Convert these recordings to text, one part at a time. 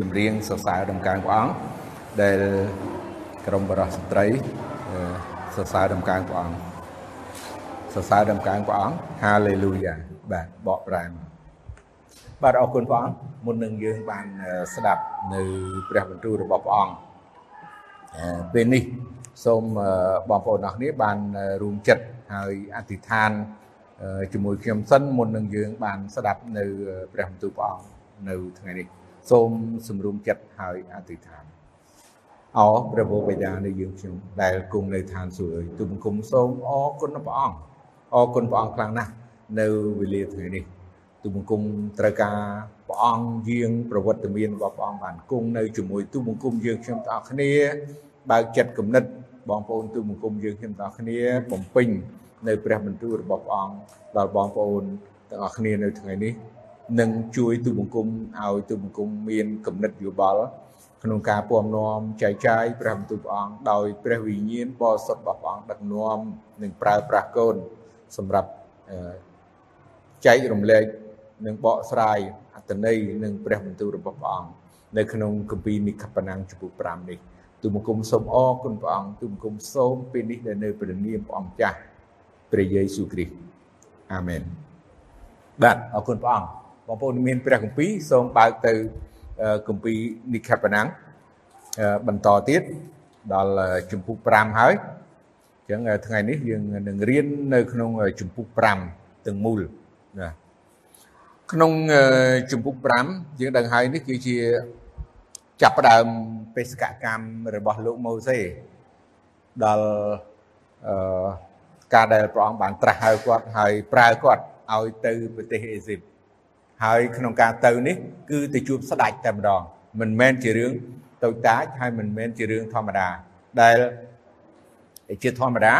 ចម្រៀងសរសើរដំណើរព្រះអង្គដែលក្រុមបរិសុស្ត្រីសរសើរដំណើរព្រះអង្គសរសើរដំណើរព្រះអង្គ Hallelujah បាទបកប្រែមកបាទអរគុណព្រះអង្គមុននឹងយើងបានស្ដាប់នៅព្រះបន្ទូលរបស់ព្រះអង្គពេលនេះសូមបងប្អូនអរគ្នាបានរួមចិត្តហើយអធិដ្ឋានជាមួយខ្ញុំសិនមុននឹងយើងបានស្ដាប់នៅព្រះបន្ទូលព្រះអង្គនៅថ្ងៃនេះ សូមសម្រុំចិត្តហើយអធិដ្ឋានអោព្រះបិតានៃយើងខ្ញុំដែលគង់នៅឋានសួគ៌ទូបង្គំសូមអរគុណព្រះអង្គអរគុណព្រះអង្គខ្លាំងណាស់នៅវេលាថ្ងៃនេះទូបង្គំត្រូវការព្រះអង្គយាងប្រវត្តិមានរបស់ព្រះអង្គបានគង់នៅជាមួយទូបង្គំយើងខ្ញុំទាំងអស់គ្នាបើកចិត្តគំនិតបងប្អូនទូបង្គំយើងខ្ញុំទាំងអស់គ្នាបំពេញនៅព្រះបន្ទូលរបស់ព្រះអង្គដល់បងប្អូនទាំងអស់គ្នានៅថ្ងៃនេះ នឹងជួយទូបង្គំឲ្យទូបង្គំមានគំនិតយោបល់ក្នុងការពំនាំចែកចាយព្រះបន្ទូលព្រះអង្គដោយព្រះវិញ្ញាណបរិសុទ្ធរបស់ព្រះអង្គដឹកនាំនិងប្រើប្រាស់កូនសម្រាប់ចែករំលែកនិងបកស្រាយអត្តន័យនិងព្រះបន្ទូលរបស់ព្រះអង្គនៅក្នុងគម្ពីរនិខបណាំងចំពោះ5នេះទូបង្គំសូមអរគុណព្រះអង្គទូបង្គំសូមពេលនេះដែលនៅព្រះនាមព្រះអង្គចាស់ព្រះយេស៊ូវគ្រីស្ទអាមែនបាទអរគុណព្រះអង្គ បងប្អូនមានព្រះគម្ពីរសូមបើកទៅគម្ពីរនិខបណាំងបន្តទៀតដល់ជំពូក5ហើយអញ្ចឹងថ្ងៃនេះយើងនឹងរៀននៅក្នុងជំពូក5ទាំងមូលណាក្នុងជំពូក5យើងដឹងហើយនេះគឺជាចាប់ផ្ដើមបេសកកម្មរបស់លោកម៉ូសេដល់អឺការដែលព្រះអង្គបានត្រាស់ហៅគាត់ហើយប្រើគាត់ឲ្យទៅប្រទេសអេស៊ីប ហើយក្នុងការទៅនេះគឺទៅជួបស្ដេចតែម្ដងមិនមែនជារឿងតូចតាចហើយមិនមែនជារឿងធម្មតាដែលជាធម្មតា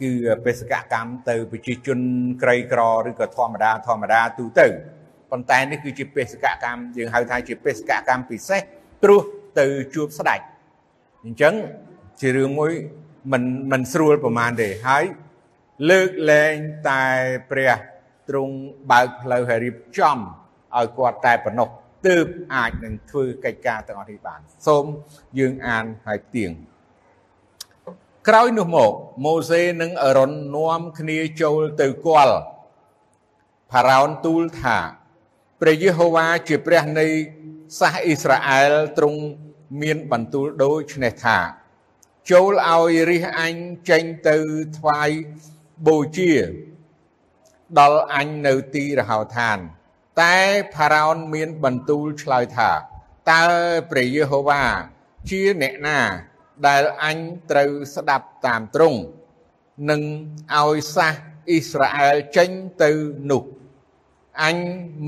គឺបេសកកម្មទៅប្រជាជនក្រីក្រឬក៏ធម្មតាធម្មតាទូទៅប៉ុន្តែនេះគឺជាបេសកកម្មយើងហៅថាជាបេសកកម្មពិសេសព្រោះទៅជួបស្ដេចអញ្ចឹងជារឿងមួយមិនមិនស្រួលប្រហែលទេហើយលើកលែងតែព្រះទ្រង់បើកផ្លូវឲ្យរៀបចំ ឲ្យគាត់តែប៉ុណ្ណោះទើបអាចនឹងធ្វើកិច្ចការទាំងអស់នេះបាន សូមយើងអានហើយទៀងក្រោយនោះមកម៉ូសេនិងអេរ៉ុននាំគ្នាចូលទៅគាល់ផារ៉ោនទូលថាព្រះយេហូវ៉ាជាព្រះនៃសាសអ៊ីស្រាអែលទ្រង់មានបន្ទូលដូចនេះថា ចូលឲ្យរិះអញចេញទៅថ្វាយបូជា ដល់អញនៅទីរហោឋាន តែផារ៉ោនមានបន្ទូលឆ្លើយថាតើព្រះយេហូវ៉ាជាអ្នកណាដែលអញត្រូវស្ដាប់តាមទ្រង់នឹងឲ្យសាសអ៊ីស្រាអែលចេញទៅនោះអញ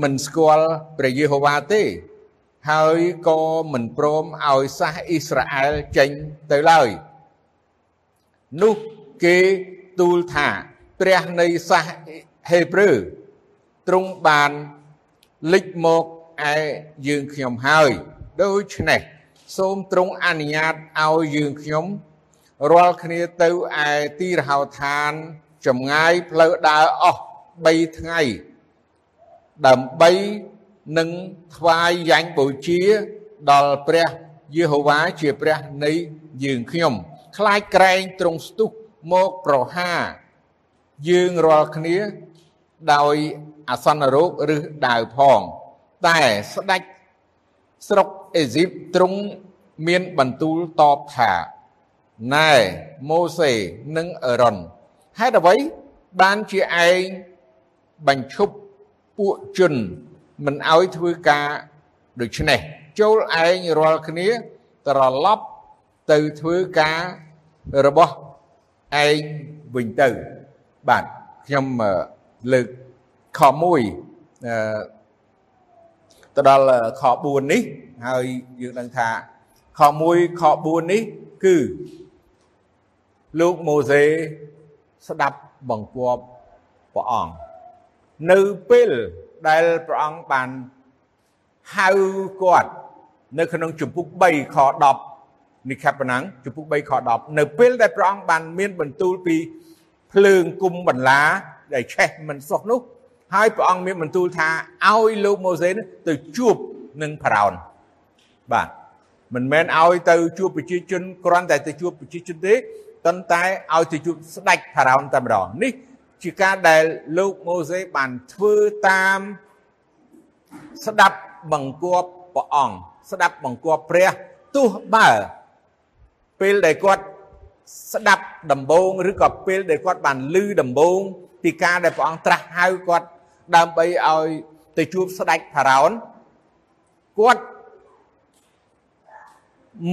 មិនស្គាល់ព្រះយេហូវ៉ាទេ ហើយក៏មិនព្រមឲ្យសាសអ៊ីស្រាអែលចេញទៅឡើយនោះគេទូលថាព្រះនៃសាសហេប្រឺទ្រង់បាន លេចមកឯយើងខ្ញុំហើយ ដូច្នេះសូមទ្រង់អនុញ្ញាតឲ្យយើងខ្ញុំរាល់គ្នាទៅឯទីរហោឋានចម្ងាយផ្លូវដើរអស់3ថ្ងៃ ដើម្បីនឹងថ្វាយយ៉ាញ់បូជាដល់ព្រះយេហូវ៉ាជាព្រះនៃយើងខ្ញុំខ្លាចក្រែងទ្រង់ស្ទុះមកប្រហារយើងរាល់គ្នាដោយ អសន្នរោគឬដាវផង តែស្ដេចស្រុកអេស៊ីបទ្រង់មានបន្ទូលតបថាណែម៉ូសេនិងអេរ៉ុនហេតុអ្វីបានជាឯងបញ្ឈប់ពួកជនមិនឲ្យធ្វើការដូចនេះចូលឯងរាល់គ្នាត្រឡប់ទៅធ្វើការរបស់ឯងវិញទៅបាទខ្ញុំលើក ខ1អឺទៅដល់ខ4នេះហើយយើងដឹងថាខ1ខ4នេះគឺលោកម៉ូសេស្ដាប់បង្គាប់ព្រះអង្គនៅពេលដែលព្រះអង្គបានហៅគាត់នៅក្នុងជំពូក3ខ10និខបណាំងជំពូក3ខ10នៅពេលដែលព្រះអង្គបានមានបន្ទូលពីភ្លើងគុំបន្លាដែលឆេះមិនសុះនោះ ហើយព្រះអង្គមានបន្ទូលថាឲ្យលោកម៉ូសេទៅជួបនឹងផារ៉ោនបាទមិនមែនឲ្យទៅជួបប្រជាជនគ្រាន់តែទៅជួបប្រជាជនទេប៉ុន្តែឲ្យទៅជួបស្ដេចផារ៉ោនតែម្ដងនេះជាការដែលលោកម៉ូសេបានធ្វើតាមស្ដាប់បង្គាប់ព្រះអង្គស្ដាប់បង្គាប់ព្រះទោះបើពេលដែលគាត់ស្ដាប់ដំបូងឬក៏ពេលដែលគាត់បានឮដំបូងពីការដែលព្រះអង្គត្រាស់ហៅគាត់ ដើម្បីឲ្យទៅជួបស្ដេចផារ៉ោនគាត់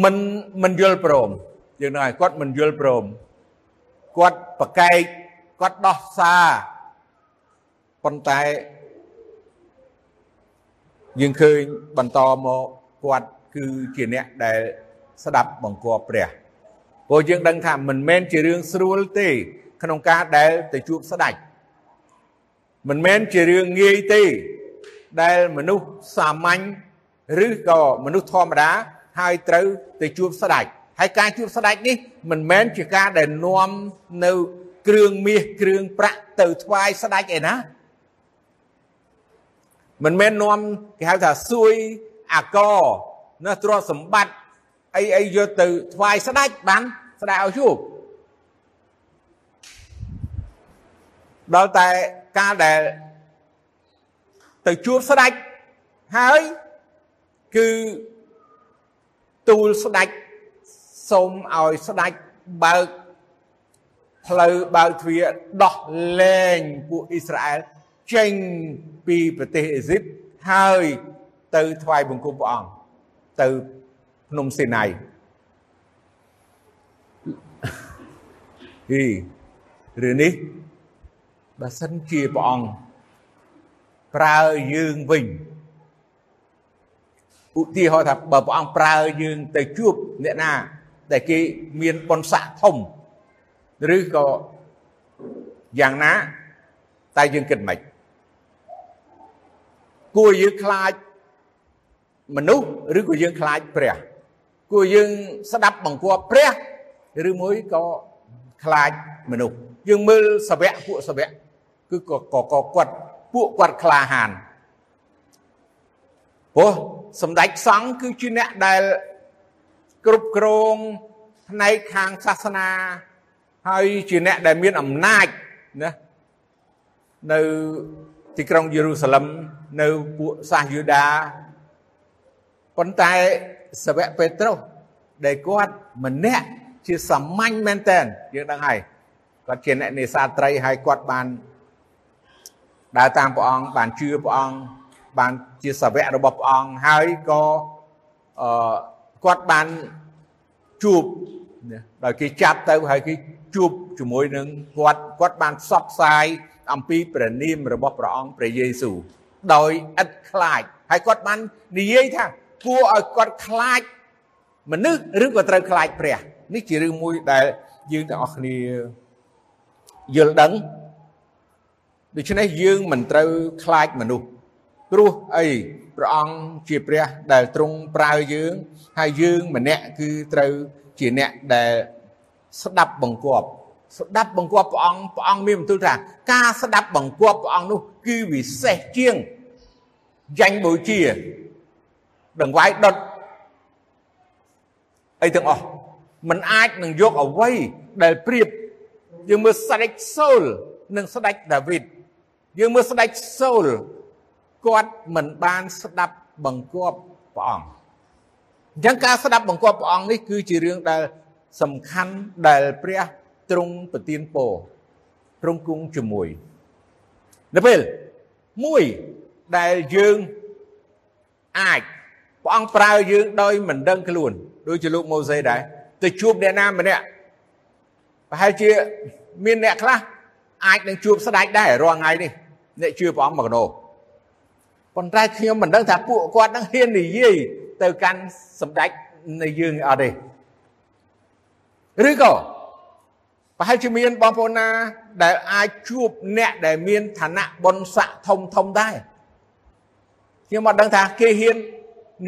មិនមិនយល់ព្រមយើងនឹងឲ្យគាត់មិនយល់ព្រមគាត់ប្រកែកគាត់ដោះសារប៉ុន្តែយើងឃើញបន្តមកគាត់គឺជាអ្នកដែលស្ដាប់បង្គាប់ព្រះព្រោះយើងដឹងថាមិនមែនជារឿងស្រួលទេ ក្នុងការដែលទៅជួបស្ដេច មិនមែនជារឿងងាយទេ ដែលមនុស្សសាមញ្ញឬក៏មនុស្សធម្មតាហើយត្រូវទៅជួបស្ដេចហើយការជួបស្ដេចនេះមិនមែនជាការដែលនាំនៅគ្រឿងមាសគ្រឿងប្រាក់ទៅថ្វាយស្ដេចឯណាមិនមែននាំគេហៅថាសួយអាកណាទ្រព្យសម្បត្តិអីអីយកទៅថ្វាយស្ដេចបានស្ដេចឲ្យជួបដល់តែ ការដែលទៅជួបស្ដេចហើយគឺទូលស្ដេចសូមឲ្យស្ដេចបើកផ្លូវបើកទ្វារដោះលែងពួកអ៊ីស្រាអែលចេញពីប្រទេសអេស៊ីបហើយទៅថ្វាយបង្គំព្រះអង្គទៅភ្នំសេណៃហីរឿងនេះ បើសិនជាព្រះអង្គប្រើយើងវិញឧទាហរណ៍ថាបើព្រះអង្គប្រើយើងទៅជួបអ្នកណា ដែលគេមានបុណ្យស័ក្តិធំឬក៏យ៉ាងណាតែយើងគិតមិនគួរយើងខ្លាចមនុស្សឬក៏យើងខ្លាចព្រះគួរយើងស្ដាប់បង្គាប់ព្រះឬមួយក៏ខ្លាចមនុស្សយើងមើលសវៈពួកសវៈ គឺក៏ក៏គាត់ពួកគាត់ក្លាហានព្រោះសម្ដេចសង្ឃគឺជាអ្នកដែលគ្រប់គ្រងផ្នែកខាងសាសនាហើយជាអ្នកដែលមានអំណាចណានៅទីក្រុងយេរូសាឡឹមនៅពួកសាសយូដាប៉ុន្តែសាវកពេត្រុសដែលគាត់ម្នាក់ជាសាមញ្ញមែនតើយើងដឹងហើយគាត់ជាអ្នកនេសាទត្រីហើយគាត់បាន ដើរតាមព្រះអង្គបានជឿព្រះអង្គបានជាសាវករបស់ព្រះអង្គហើយក៏អឺគាត់បានជួបដោយគេចាប់ទៅហើយគេជួបជាមួយនឹងគាត់គាត់បានផ្សព្វផ្សាយអំពីព្រះនាមរបស់ព្រះអង្គព្រះយេស៊ូវដោយឥតខ្លាចហើយគាត់បាននិយាយថាគួរឲ្យគាត់ខ្លាចមនុស្សឬក៏ត្រូវខ្លាចព្រះនេះជារឿងមួយដែលយើងទាំងអស់គ្នាយល់ដឹង ដូច្នេះយើងមិនត្រូវខ្លាចមនុស្សព្រោះអីព្រះអង្គជាព្រះដែលទ្រង់ប្រើយើងហើយយើងម្នាក់គឺត្រូវជាអ្នកដែលស្ដាប់បង្គាប់ស្ដាប់បង្គាប់ព្រះអង្គព្រះអង្គមានបន្ទូលថាការស្ដាប់បង្គាប់ព្រះអង្គនោះគឺវិសេសជាងយ៉ាញ់បូជាដង្វាយដុតអីទាំងអស់มันអាចនឹងយកអ្វីដែលប្រៀបយើងមើលស្ដេចសូលនិងស្ដេចដាវីត យើងមើលស្ដេចសូលគាត់មិនបានស្ដាប់បង្គាប់ព្រះអង្គអញ្ចឹងការស្ដាប់បង្គាប់ព្រះអង្គនេះគឺជារឿងដែលសំខាន់ដែលព្រះទ្រង់ប្រទានពរទ្រង់គង់ជាមួយនៅពេលមួយដែលយើងអាចព្រះអង្គប្រើយើងដោយមិនដឹងខ្លួនដូចជាលោកម៉ូសេដែរទៅជួបអ្នកណាម្នាក់ប្រហែលជាមានអ្នកខ្លះអាចនឹងជួបស្ដេចដែររាល់ថ្ងៃនេះ អ្នកជឿព្រះអង្គមកកណោប៉ុន្តែខ្ញុំមិនដឹងថាពួកគាត់នឹងហ៊ាននិយាយទៅកាន់សម្ដេចនៃយើងអត់ទេឬក៏ប្រហែលជាមានបងប្អូនណា ដែលអាចជួបអ្នកដែលមានឋានៈបុណ្យស័ក្តិធំធំដែរខ្ញុំអត់ដឹងថាគេហ៊ាន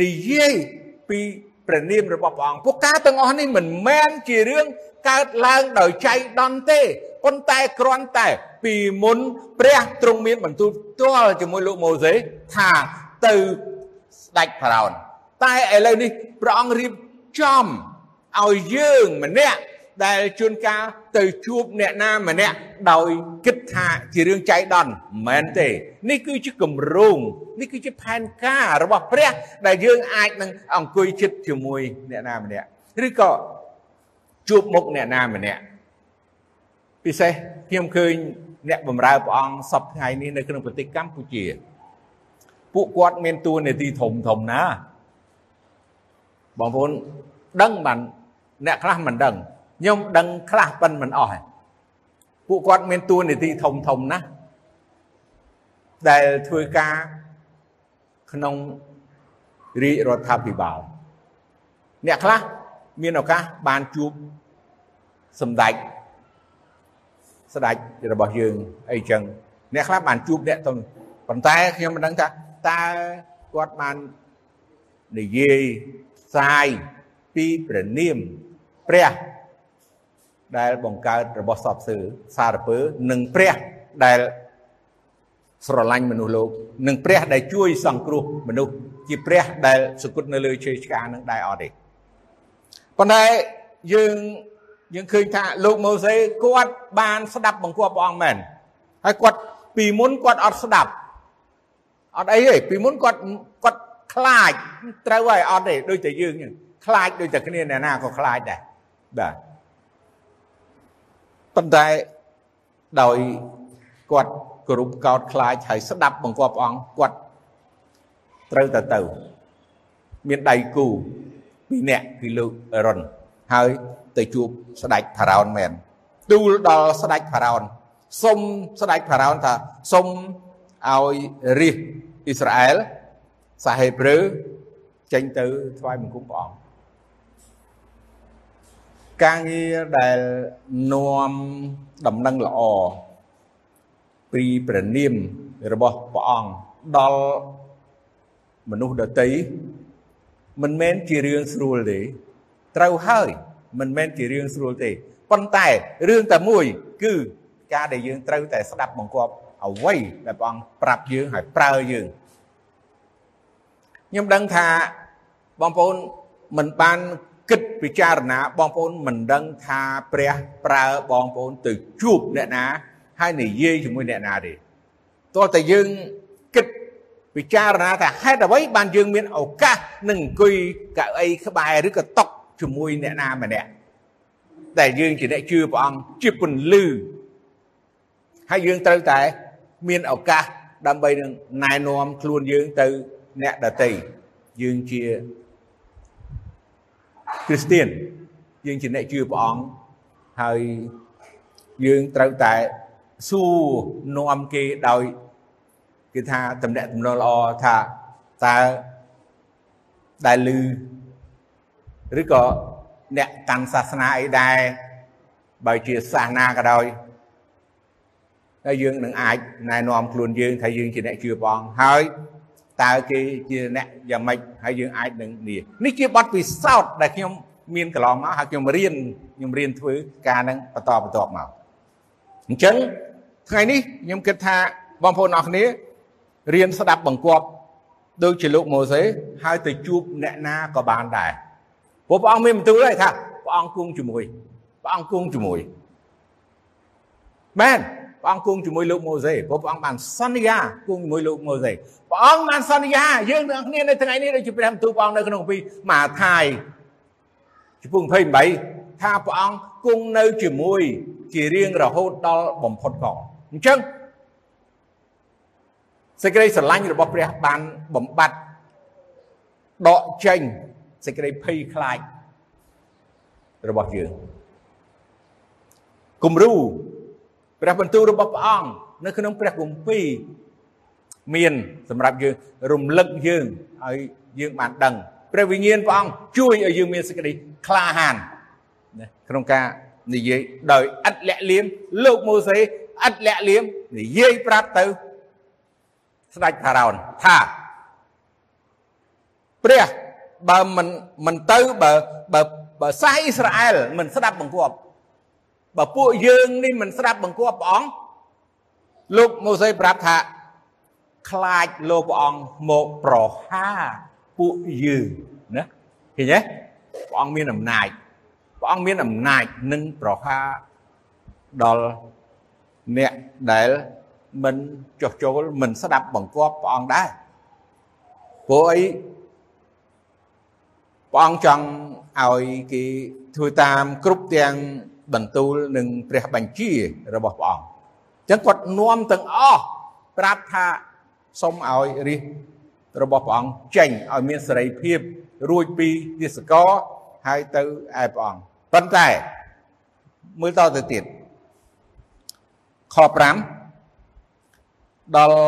និយាយពីព្រះនាមរបស់ព្រះអង្គពួកការទាំងអស់នេះមិនមែនជារឿងកើតឡើងដោយចៃដន្យទេប៉ុន្តែគ្រាន់តែ ពីមុនព្រះទ្រង់មានបន្ទូលផ្ទាល់ជាមួយលោកម៉ូសេថាទៅស្ដេចផារ៉ោនតែឥឡូវនេះព្រះអង្គរៀបចំឲ្យយើងម្នាក់ដែលជួនកាលទៅជួបអ្នកណាម្នាក់ដោយគិតថាជារឿងចៃដន្យមិនមែនទេ នេះគឺជាគម្រោងនេះគឺជាផែនការរបស់ព្រះ ដែលយើងអាចនឹងអង្គុយចិត្តជាមួយអ្នកណាម្នាក់ឬក៏ជួបមុខអ្នកណាម្នាក់ពិសេសខ្ញុំឃើញ អ្នកបម្រើព្រះអង្គសពថ្ងៃនេះនៅក្នុងប្រទេសកម្ពុជា ពួកគាត់មានតួនាទីធំធំណាបងប្អូនដឹងបានអ្នកខ្លះមិនដឹងខ្ញុំដឹងខ្លះប៉ុនមិនអស់ពួកគាត់មានតួនាទីធំធំណាស់ដែលធ្វើការក្នុងរាជរដ្ឋាភិបាលអ្នកខ្លះមានឱកាសបានជួបសម្ដេច ស្ដេចរបស់យើងអីចឹងអ្នកខ្លះបានជួបអ្នកទៅប៉ុន្តែខ្ញុំមិនដឹងថាតើគាត់បាននិយាយផ្សាយពីព្រះនាមព្រះដែលបង្កើតរបស់សពសើសារពើនិងព្រះដែលស្រឡាញ់មនុស្សលោកនិងព្រះដែលជួយសង្គ្រោះមនុស្សជាព្រះដែលសគត់នៅលើជើងឆ្កានឹងដែរអត់ទេប៉ុន្តែយើង យើងឃើញថាលោកម៉ូសេគាត់បានស្ដាប់បង្គាប់ព្រះអង្គមែនហើយគាត់ពីមុនគាត់អត់ស្ដាប់អត់អីទេពីមុនគាត់គាត់ខ្លាចត្រូវហើយអត់ទេដូចតែយើងហ្នឹងខ្លាចដូចតែគ្នាអ្នកណាក៏ខ្លាចដែរបាទប៉ុន្តែដោយគាត់គោរពកោតខ្លាចហើយស្ដាប់បង្គាប់ព្រះអង្គគាត់ត្រូវតែទៅមានដៃគូពីរនាក់គឺលោករុន ហើយទៅជួបស្ដេចផារ៉ោនមែនទូលដល់ស្ដេចផារ៉ោនសុំស្ដេចផារ៉ោនថាសុំឲ្យរាជអ៊ីស្រាអែលសហេប្រឺចេញទៅថ្វាយបង្គំព្រះអង្គការងារដែលនាំដំណឹងល្អពីព្រះនាមរបស់ព្រះអង្គដល់មនុស្សដតីមិនមែនជារឿងស្រួលទេ ត្រូវហើយមិនមែនជារឿងស្រួលទេប៉ុន្តែរឿងតែមួយ គឺការដែលយើងត្រូវតែស្ដាប់បង្គាប់អ្វីដែលព្រះអង្គប្រាប់យើងហើយប្រើយើងខ្ញុំដឹងថាបងប្អូនមិនបានគិតពិចារណាបងប្អូនមិនដឹងថាព្រះប្រើបងប្អូនទៅជួបអ្នកណាហើយនិយាយជាមួយអ្នកណាទេតោះតែយើងគិតពិចារណាថាហេតុអ្វីបានយើងមានឱកាសនឹងអង្គុយកៅអីក្បែរឬក៏តុ ជាមួយអ្នកណាម្នាក់តែយើងជាអ្នកជឿព្រះអង្គជាពន្លឺហើយយើងត្រូវតែមានឱកាសដើម្បីនឹងណែនាំខ្លួនយើងទៅអ្នកដតីយើងជាគ្រីស្ទៀនយើងជាអ្នកជឿព្រះអង្គហើយយើងត្រូវតែសួរនាំគេដោយគេថាតំណាក់តំណល្អថាតើដែលលឺ ឬក៏អ្នកកាន់សាសនាអីដែរបើជាសាសនាក៏ដោយហើយយើងនឹងអាចណែនាំខ្លួនយើងថាយើងជាអ្នកជឿព្រះអង្គហើយតើគេជាអ្នកយ៉ាងម៉េចហើយយើងអាចនឹងនេះនេះជាបទពិសោធន៍ដែលខ្ញុំមានកន្លងមកហើយខ្ញុំរៀនខ្ញុំរៀនធ្វើការនឹងបន្តបន្តមកអញ្ចឹងថ្ងៃនេះខ្ញុំគិតថាបងប្អូនអរគ្នារៀនស្ដាប់បង្គាប់ដូចជាលោកម៉ូសេហើយទៅជួបអ្នកណាក៏បានដែរ ព្រោះព្រះអង្គមានបន្ទូលហើយថាព្រះអង្គគង់ជាមួយព្រះអង្គគង់ជាមួយមែនព្រះអង្គគង់ជាមួយលោកម៉ូសេព្រោះព្រះអង្គបានសន្យាគង់ជាមួយលោកម៉ូសេព្រះអង្គបានសន្យាយើងទាំងគ្នានៅថ្ងៃនេះដូចជាព្រះបន្ទូលព្រះអង្គនៅក្នុងពីមហាថាយជំពូក28ថាព្រះអង្គគង់នៅជាមួយជារៀងរហូតដល់បំផុតកអញ្ចឹងសេចក្តីស្រឡាញ់របស់ព្រះបានបំបត្តិដកចេញ សេចក្តីភ័យខ្លាចរបស់យើងគំរូព្រះបន្ទូលរបស់ព្រះអង្គនៅក្នុងព្រះគម្ពីរមានសម្រាប់យើងរំលឹកយើងឲ្យយើងបានដឹងព្រះវិញ្ញាណព្រះអង្គជួយឲ្យយើងមានសេចក្តីក្លាហានណាក្នុងការនិយាយដោយឥតលាក់លៀមលោកម៉ូសេឥតលាក់លៀមនិយាយប្រាប់ទៅស្ដេចផារ៉ោនថាព្រះ បើមិនមិនទៅបើបើបើសាសអ៊ីស្រាអែលមិនស្ដាប់បង្គាប់បើពួកយើងនេះមិនស្ដាប់បង្គាប់ព្រះអង្គលោកម៉ូសេប្រាប់ថាខ្លាចលោកព្រះអង្គមកប្រហាពួកយើងឃើញទេព្រះអង្គមានអំណាចព្រះអង្គមានអំណាចនឹងប្រហាដល់អ្នកដែលមិនចោះចូលមិនស្ដាប់បង្គាប់ព្រះអង្គដែរព្រោះអី ព្រះអង្គចង់ឲ្យគេធ្វើតាមគ្រប់ទាំងបន្ទូលនិងព្រះបញ្ជារបស់ព្រះអង្គអញ្ចឹងគាត់នាំទាំងអស់ប្រាប់ថាសូមឲ្យរិះរបស់ព្រះអង្គចេញឲ្យមានសេរីភាពរួចពីទាសករហើយទៅឯព្រះអង្គប៉ុន្តែមើលតទៅទៀតខ5ដល់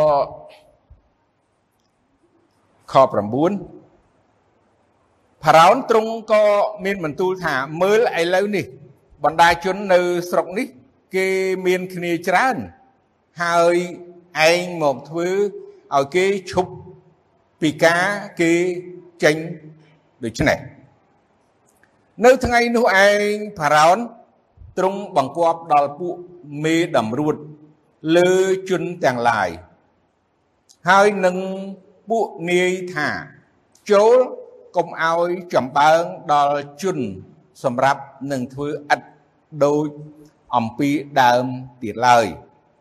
ខ9 ផារ៉ោនទ្រង់ក៏មានបន្ទូលថាមើលឥឡូវនេះ បណ្ដាជននៅស្រុកនេះ គេមានគ្នាច្រើន ហើយឯងមកធ្វើឲ្យគេឈប់ពីការគេចេញដូច្នេះនៅថ្ងៃនោះឯងផារ៉ោនទ្រង់បង្គាប់ដល់ពួកមេតម្រួតលើជនទាំងឡាយហើយនឹងពួកនាយថាចូល កុំឲ្យចម្បើងដល់ជនសម្រាប់នឹងធ្វើឥតដូចអំពីដើមទៀតឡើយ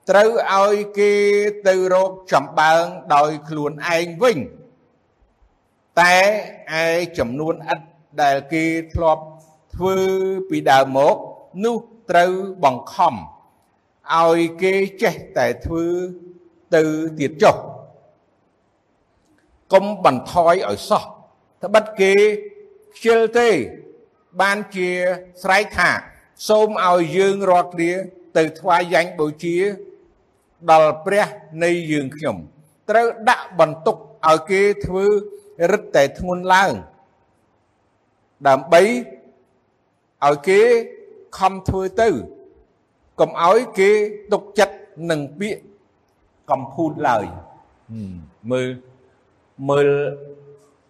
ត្រូវឲ្យគេទៅរកចម្បើងដោយខ្លួនឯងវិញតែឯចំនួនឥតដែលគេធ្លាប់ធ្វើពីដើមមកនោះត្រូវបង្ខំឲ្យគេចេះតែធ្វើទៅទៀតចុះកុំបន្ថយឲ្យសោះ ត្បិតគេខ្ជិលទេ បានជាស្រែកថា សូមឲ្យយើងរាល់គ្នាទៅថ្វាយយ៉ាញ់បូជា ដល់ព្រះនៃយើងខ្ញុំ ត្រូវដាក់បន្ទុកឲ្យគេធ្វើរឹតតែធ្ងន់ឡើង ដើម្បីឲ្យគេខំធ្វើទៅកុំឲ្យគេទុកចិត្តនឹងពាក្យកំពូតឡើយមើលមើល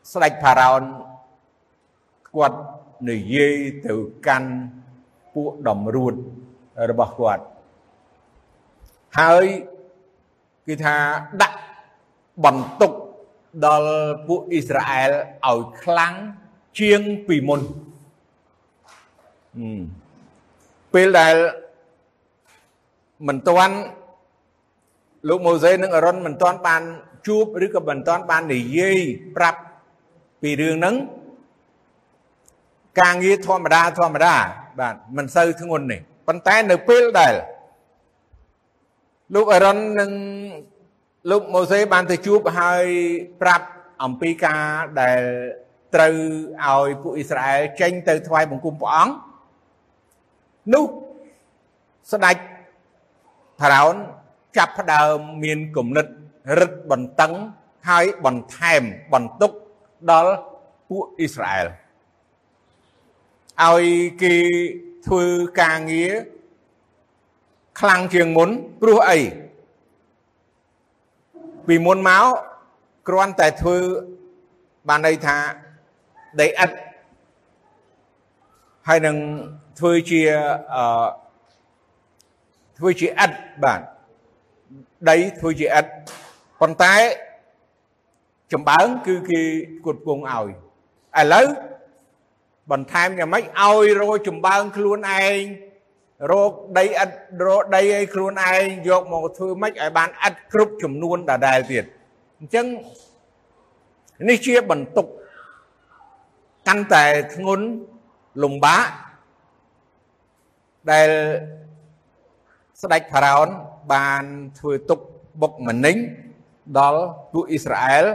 ស្ដេចផារ៉ោនគាត់និយាយទៅកាន់ពួកតម្រួតរបស់គាត់ហើយគឺថាដាក់បន្ទុកដល់ពួកអ៊ីស្រាអែលឲ្យខ្លាំងជាងពីមុនពេលដែលមិនទាន់លោកម៉ូសេនិងអារ៉ុនមិនទាន់បានជួបឬក៏មិនទាន់បាននិយាយប្រាប់ ពីរឿងហ្នឹងការងារធម្មតាធម្មតាបាទមិនសូវធ្ងន់នេះប៉ុន្តែនៅពេលដែលលោកអារ៉ុននិងលោកម៉ូសេបានទៅជួបហើយប្រាប់អំពីការដែលត្រូវឲ្យពួកអ៊ីស្រាអែលចេញទៅថ្វាយបង្គំព្រះអង្គនោះស្ដេចផារ៉ោនចាប់ផ្ដើមមានគំនិតរឹតបន្តឹងហើយបន្ថែមបន្ទុក ដល់ពួកអ៊ីស្រាអែលឲ្យគេធ្វើការងារខ្លាំងជាងមុនព្រោះអីពីមុនមកគ្រាន់តែធ្វើបានន័យថាដីឥដ្ឋហើយនឹងធ្វើជាអឺធ្វើជាឥដ្ឋបាទដីធ្វើជាឥដ្ឋប៉ុន្តែ ចម្បើងគឺគេគាត់ពងឲ្យឥឡូវបន្ថែមយ៉ាងម៉េចឲ្យរកចម្បើងខ្លួនឯងរកដីឥដ្ឋរកដីឲ្យខ្លួនឯងយកមកធ្វើម៉េចឲ្យបានឥដ្ឋគ្រប់ចំនួនដដែលទៀតអញ្ចឹងនេះជាបន្ទុកកាន់តែធ្ងន់លំបាកដែលស្ដេចផារ៉ោនបានធ្វើទុកបុកម្នេញដល់ពួកអ៊ីស្រាអែល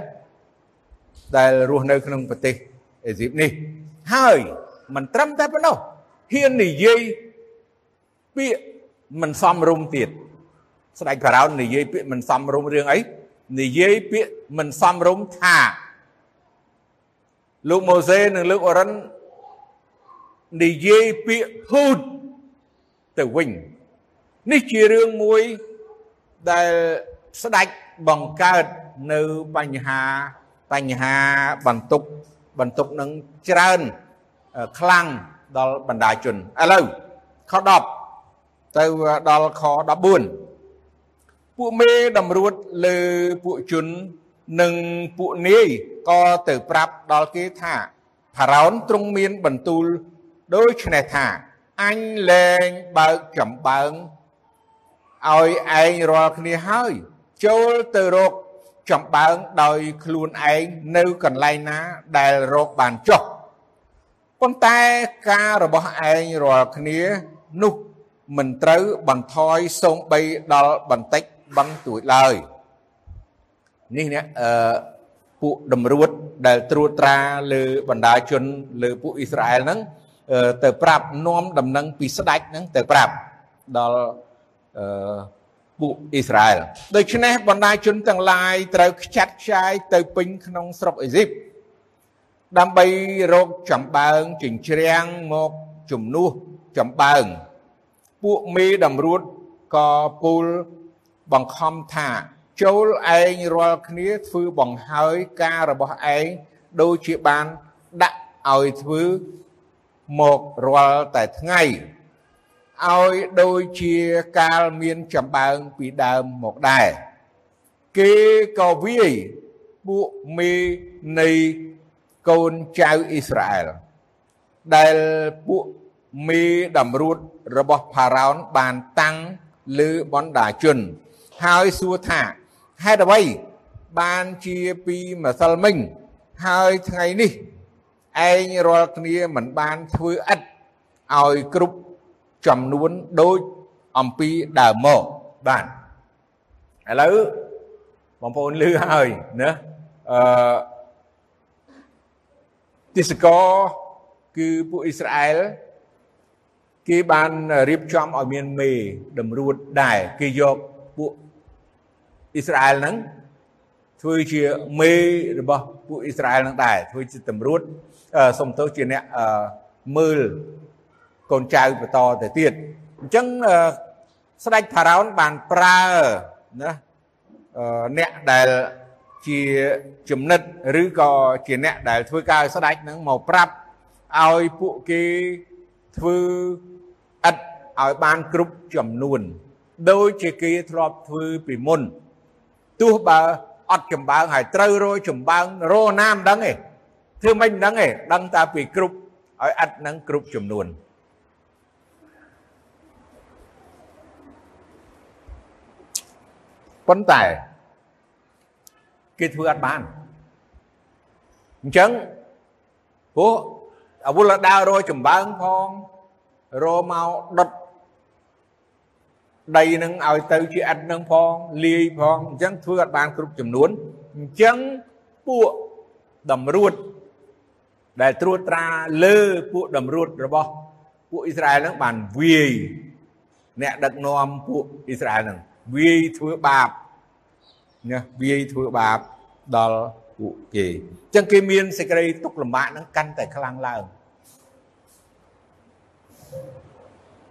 ដែលរស់នៅក្នុងប្រទេសអេស៊ីបនេះហើយមិនត្រឹមតែប៉ុណ្ណោះហ៊ាននិយាយពាក្យមិនសមរម្យទៀតស្ដេចផារ៉ោននិយាយពាក្យមិនសមរម្យរឿងអីនិយាយពាក្យមិនសមរម្យថាលោកម៉ូសេនិងលោកអរិននិយាយពាក្យភូតទៅវិញនេះជារឿងមួយដែលស្ដេចបង្កើតនៅបញ្ហា បញ្ហាបន្ទុកបន្ទុកនឹងច្រើនខ្លាំងដល់បណ្ដាជនឥឡូវខ10ទៅដល់ខ14ពួកមេតម្រួតលើពួកជននិងពួកនាយក៏ទៅប្រាប់ដល់គេថាផារ៉ោនទ្រង់មានបន្ទូលដូច្នេះថាអញលែងបើកចំបើងឲ្យឯងរាល់គ្នាហើយចូលទៅរក ចំបើងដោយខ្លួនឯងនៅកន្លែងណាដែលរកបានចុះប៉ុន្តែការរបស់ឯងរាល់គ្នានោះមិនត្រូវបន្ថយសូមបីដល់បន្តិចបន្ទួចឡើយនេះនេះអឺពួកតម្រួតដែលត្រួតត្រាលើបណ្ដាជនលើពួកអ៊ីស្រាអែលហ្នឹងទៅប្រាប់នាំដំណឹងពីស្ដេចហ្នឹងទៅប្រាប់ដល់អឺ ពួកអ៊ីស្រាអែលដូច្នេះបណ្ដាជនទាំងឡាយត្រូវខ្ចាត់ខ្ចាយទៅពេញក្នុងស្រុកអេស៊ីបដើម្បីរកចម្បើងចិញ្ច្រាំងមកជំនួសចម្បើង ពួកមេតម្រួតក៏ពូលបង្ខំថាចូលឯងរាល់គ្នាធ្វើបង្ហើយការរបស់ឯងដូចជាបានដាក់ឲ្យធ្វើមករាល់តែថ្ងៃ ឲ្យដូចជាកាលមានចម្បើងពីដើមមកដែរគេក៏វាយពួកមេនៃកូនចៅអ៊ីស្រាអែលដែលពួកមេតម្រួតរបស់ផារ៉ោនបានតាំងលើបណ្ដាជន ហើយសួរថាហេតុអ្វីបានជាពីម្សិលមិញហើយថ្ងៃនេះឯងរាល់គ្នាមិនបានធ្វើឥតឲ្យគ្រប់ ចំនួនដូចអំពីដើមមកបាទឥឡូវបងប្អូនលឺហើយណាអឺទិសកគឺពួកអ៊ីស្រាអែលគេបានរៀបចំឲ្យមានមេតម្រួតដែរគេយកពួកអ៊ីស្រាអែលហ្នឹងធ្វើជាមេរបស់ពួកអ៊ីស្រាអែលហ្នឹងដែរធ្វើជាតម្រួតសុំទោសជាអ្នកមើល កូនចៅបន្តទៅទៀតអញ្ចឹងស្ដេចផារ៉ោនបានប្រើណាអ្នកដែលជាចំណិតឬក៏ជាអ្នកដែលធ្វើការឲ្យស្ដេចហ្នឹងមកប្រាប់ឲ្យពួកគេធ្វើឥតឲ្យបានគ្រប់ចំនួនដូចជាគេធ្លាប់ធ្វើពីមុនទោះបើអត់ចម្បើងហើយត្រូវរយចម្បើងរណាមិនដឹងទេធ្វើមិនដឹងទេដឹងតែពីគ្រប់ឲ្យឥតនឹងគ្រប់ចំនួន ប៉ុន្តែគេធ្វើអត់បានអញ្ចឹងព្រោះអវុលដើររយចម្បើងផងរមកដុតដីនឹងឲ្យទៅជាឥតនឹងផងលាយផងអញ្ចឹងធ្វើអត់បានគ្រប់ចំនួនអញ្ចឹងពួកតម្រួតដែលត្រួតត្រាលើពួកតម្រួតរបស់ពួកអ៊ីស្រាអែលនឹងបានវាយអ្នកដឹកនាំពួកអ៊ីស្រាអែលនឹង វាយធ្វើបាបណាវាយធ្វើបាបដល់ពួកគេអញ្ចឹងគេមានសេចក្តីទុកលំបាកនឹងកាន់តែខ្លាំងឡើង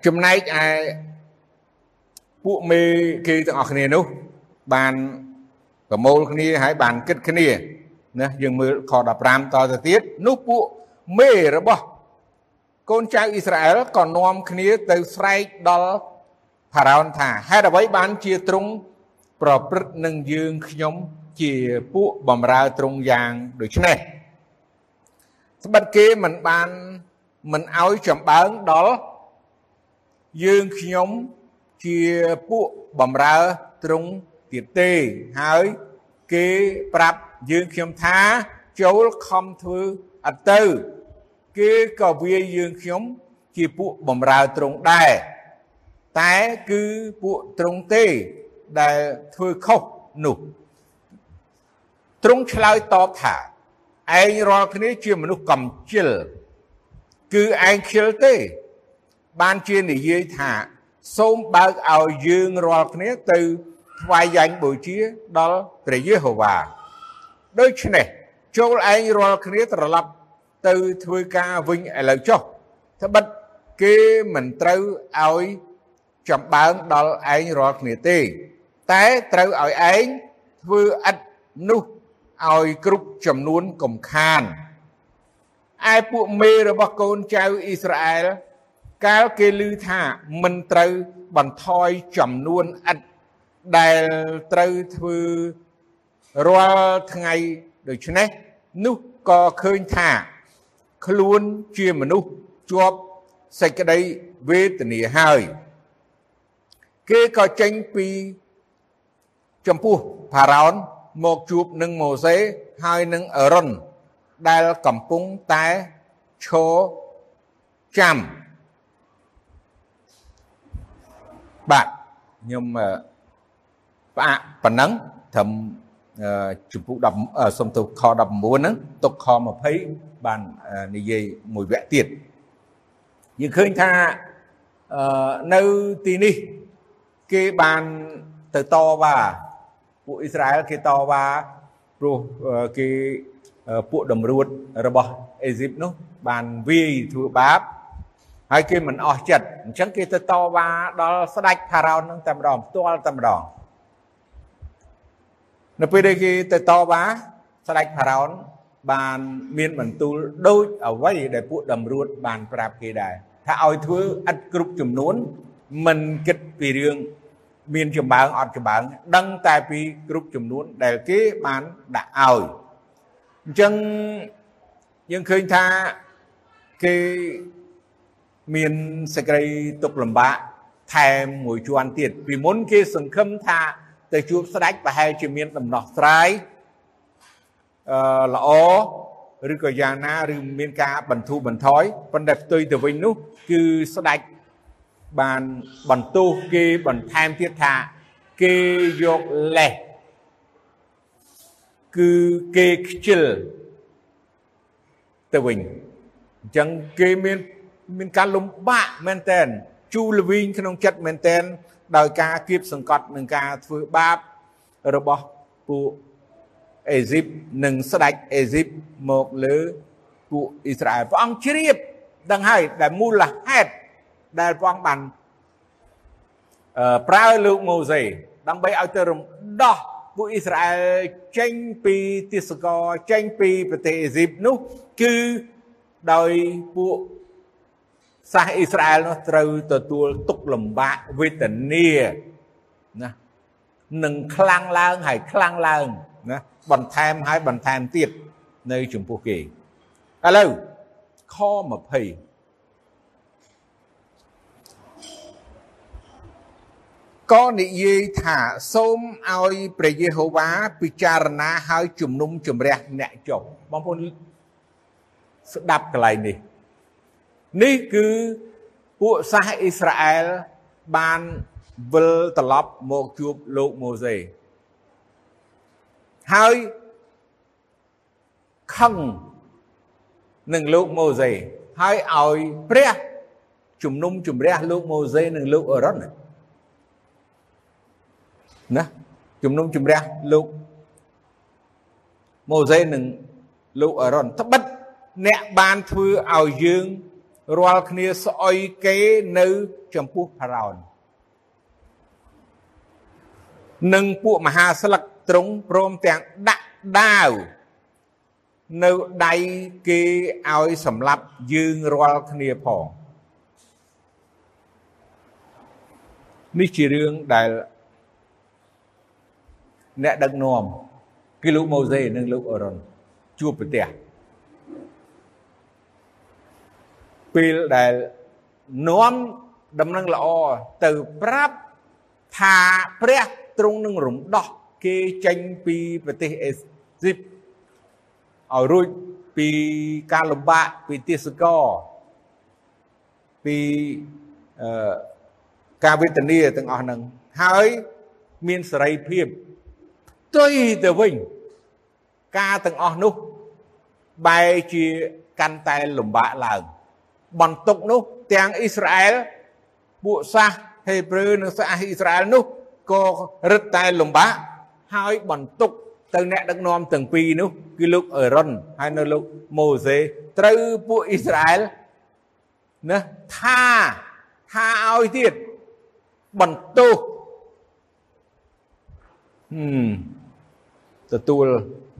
ចំណែកឯពួកមេគេទាំងអស់គ្នានោះបានប្រមូលគ្នាហើយបានគិតគ្នាណាយើងមើលខ15តទៅទៀតនោះពួកមេរបស់កូនចៅអ៊ីស្រាអែលក៏នាំគ្នាទៅស្រែកដល់ ផារ៉ោនថាហេតុអ្វីបានជាទ្រង់ប្រព្រឹត្តនឹងយើងខ្ញុំជាពួកបំរើទ្រង់យ៉ាងដូចនេះស្បិតគេមិនបានមិនឲ្យចម្បើងដល់យើងខ្ញុំជាពួកបំរើទ្រង់ទៀតទេហើយគេប្រាប់យើងខ្ញុំថាចូលខំធ្វើអត់ទៅ គេក៏វាយយើងខ្ញុំជាពួកបំរើទ្រង់ដែរ តែគឺពួកទ្រង់ទេដែលធ្វើខុសនោះទ្រង់ឆ្លើយតបថាឯងរាល់គ្នាជាមនុស្សកំជិលគឺឯងខិលទេ បានជានិយាយថា សូមបើកឲ្យយើងរាល់គ្នាទៅថ្វាយយ៉ាញ់បូជាដល់ព្រះយេហូវ៉ាដូច្នេះចូលឯងរាល់គ្នាត្រឡប់ទៅធ្វើការវិញឥឡូវចុះត្បិតគេមិនត្រូវឲ្យ ចម្បើងដល់ឯងរាល់គ្នាទេ តែត្រូវឲ្យឯងធ្វើឥតនោះឲ្យគ្រប់ចំនួនកំខានឯពួកមេរបស់កូនចៅអ៊ីស្រាអែលកាលគេឮថាមិនត្រូវបន្ថយចំនួនឥតដែលត្រូវធ្វើរាល់ថ្ងៃដូច្នេះនោះក៏ឃើញថា ខ្លួនជាមនុស្សជាប់សេចក្តីវេទនាហើយ គេក៏ចេញពីចំពោះផារ៉ោនមកជួបនឹងម៉ូសេហើយនឹងអេរុនដែលកំពុងតែឈរចាំបាទខ្ញុំផ្អាកប៉ុណ្ណឹងត្រឹមជំពូក10សំទោសខ19ហ្នឹងទុកខ20បាននិយាយមួយវគ្គទៀតយើងឃើញថានៅទីនេះ គេបានទៅតវ៉ាពួកអ៊ីស្រាអែលគេតវ៉ាព្រោះគេពួកតម្រួតរបស់អេស៊ីបនោះបានវាយធ្វើបាបហើយគេមិនអស់ចិត្តអញ្ចឹងគេទៅតវ៉ាដល់ស្ដេចផារ៉ោននឹងតែម្ដងផ្ទាល់តែម្ដងនៅពេលដែលគេទៅតវ៉ាស្ដេចផារ៉ោនបានមានបន្ទូលដូចអ្វីដែលពួកតម្រួតបានប្រាប់គេដែរថាឲ្យធ្វើឥតគ្រប់ចំនួនមិនគិតពីរឿង មានចម្បើងអត់ចម្បើងដឹងតែពីគ្រប់ចំនួនដែលគេបានដាក់ឲ្យអញ្ចឹងយើងឃើញថាគេមានសេចក្តីទុកលំបាកថែមមួយជាន់ទៀតពីមុនគេសង្ឃឹមថាទៅជួបស្ដេចប្រហែលជាមានដំណោះស្រាយអឺល្អឬក៏យ៉ាងណាឬមានការបន្ធូរបន្ថយប៉ុន្តែផ្ទុយទៅវិញនោះ គឺស្ដេច បានបន្ទោសគេបន្ថែមទៀតថាគេយកលេសគឺគេខ្ជិលទៅវិញអញ្ចឹងគេមានមានការលំបាកមែនតែនជូរល្វីងក្នុងចិត្តមែនតែនដោយការគៀបសង្កត់នឹងការធ្វើបាបរបស់ពួកអេស៊ីបនិងស្ដេចអេស៊ីបមកលើពួកអ៊ីស្រាអែលព្រះអង្គជ្រាបដឹងហើយដែលមូលហេតុ ដែលព្រះអង្គបានប្រើលោក ម៉ូសេដើម្បីឲ្យទៅរំដោះពួកអ៊ីស្រាអែលចេញពីទាសកលចេញពីប្រទេសអេស៊ីបនោះគឺដោយពួកសាសអ៊ីស្រាអែលនោះត្រូវទទួលទុកលំបាកវេទនាណានឹងខ្លាំងឡើងហើយខ្លាំងឡើងណាបន្ថែមហើយបន្ថែមទៀតនៅចំពោះគេឥឡូវខ20 ក៏និយាយថាសូមឲ្យព្រះយេហូវ៉ាពិចារណាហើយជំនុំជម្រះអ្នកចុះបងប្អូនស្ដាប់កន្លែងនេះនេះគឺពួកសាសអ៊ីស្រាអែលបានវិលត្រឡប់មកជួបលោកម៉ូសេហើយខឹងនឹងលោកម៉ូសេហើយឲ្យព្រះជំនុំជម្រះលោកម៉ូសេនិងលោកអេរ៉ុន ណាជំនុំជម្រះលោកម៉ូសេនិងលោកអេរ៉ុនត្បិតអ្នកបានធ្វើឲ្យយើងរាល់គ្នាស្អុយគេនៅចំពោះផារ៉ោននិងពួកមហាស្លឹកទ្រង់ព្រមទាំងដាក់ដាវនៅដៃគេឲ្យសម្លាប់យើងរាល់គ្នាផងនេះជារឿងដែល អ្នកដឹកនាំគឺលោកម៉ូសេនិងលោកអេរ៉ុនជួបប្រទះពេលដែលនាំដំណឹងល្អទៅប្រាប់ថាព្រះទ្រង់នឹងរំដោះគេចេញពីប្រទេសអេស៊ីបឲ្យរួចពីការលំបាកពីទេសកលពីអឺការវេទនាទាំងអស់ហ្នឹងហើយមានសេរីភាព ផ្ទុយទៅវិញការទាំងអស់នោះបែរជាកាន់តែលំបាកឡើង បន្ទុកនោះទាំងអ៊ីស្រាអែលពួកសាសហេប្រឺនិងសាសអ៊ីស្រាអែលនោះក៏រឹតតែលំបាកហើយបន្ទុកទៅអ្នកដឹកនាំទាំងពីរនោះគឺលោកអេរ៉ុនហើយនៅលោកម៉ូសេត្រូវពួកអ៊ីស្រាអែលណាថាថាឲ្យទៀតបន្ទោសហឹម ទទួល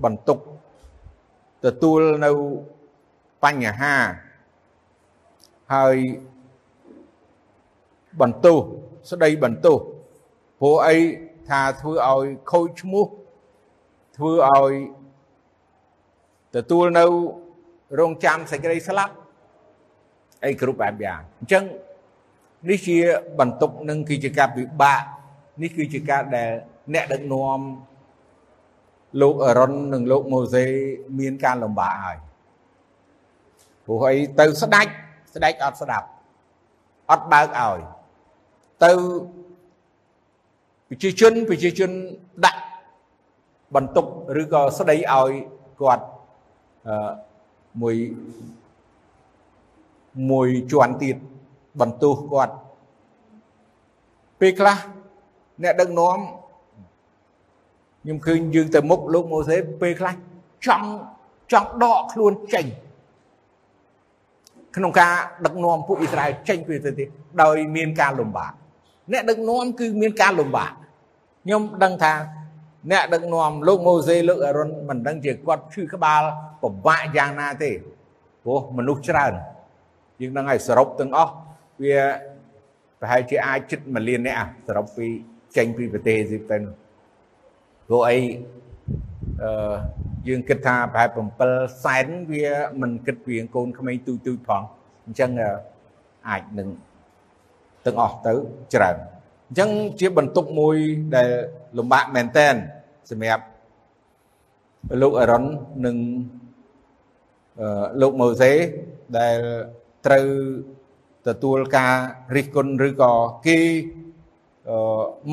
បន្ទុកទទួលនៅបញ្ហាហើយបន្ទោសស្ដីបន្ទោសព្រោះអីថាធ្វើឲ្យខូចឈ្មោះធ្វើឲ្យទទួលនៅរងចាំសេចក្តីស្លាប់អីគ្រប់បែបយ៉ាងអញ្ចឹងនេះជាបន្ទុកនិងគឺជាការពិបាកនេះគឺជាការដែលអ្នកដឹកនាំ លោកអរុននិងលោកម៉ូសេមានការលំបាកហើយព្រោះអីទៅស្ដាច់ស្ដេចអត់ស្ដាប់អត់បើកឲ្យទៅប្រជាជនប្រជាជនដាក់បន្ទុកឬក៏ស្ដីឲ្យគាត់អឺមួយមួយជាន់ទៀតបន្ទោសគាត់ពេលខ្លះអ្នកដឹកនាំ ខ្ញុំឃើញយើងទៅមុខលោកម៉ូសេពេលខ្លះចង់ចង់ដកខ្លួនចេញក្នុងការដឹកនាំពួកអ៊ីស្រាអែលចេញពីប្រទេសដោយមានការលំបាកអ្នកដឹកនាំគឺមានការលំបាកខ្ញុំដឹងថាអ្នកដឹកនាំលោកម៉ូសេលោកអារុនមិនដឹងជាគាត់ឈឺក្បាលពិបាកយ៉ាងណាទេព្រោះមនុស្សច្រើនយើងដឹងហើយសរុបទាំងអស់វាប្រហែលជាអាចចិត្ត1លាននាក់សរុបពីចេញពីប្រទេសអេស៊ីបទៅ ព្រោះអីអឺយើងគិតថាប្រហែល7សែនវាមិនគិតពីកូនក្មេងទូទូផងអញ្ចឹងអាចនឹងទាំងអស់ទៅច្រើនអញ្ចឹងជាបន្ទុកមួយដែលលំបាកមែនតែនសម្រាប់លោកអរុននិងលោកម៉ូសេដែលត្រូវទទួលការរិះគន់ឬក៏គេ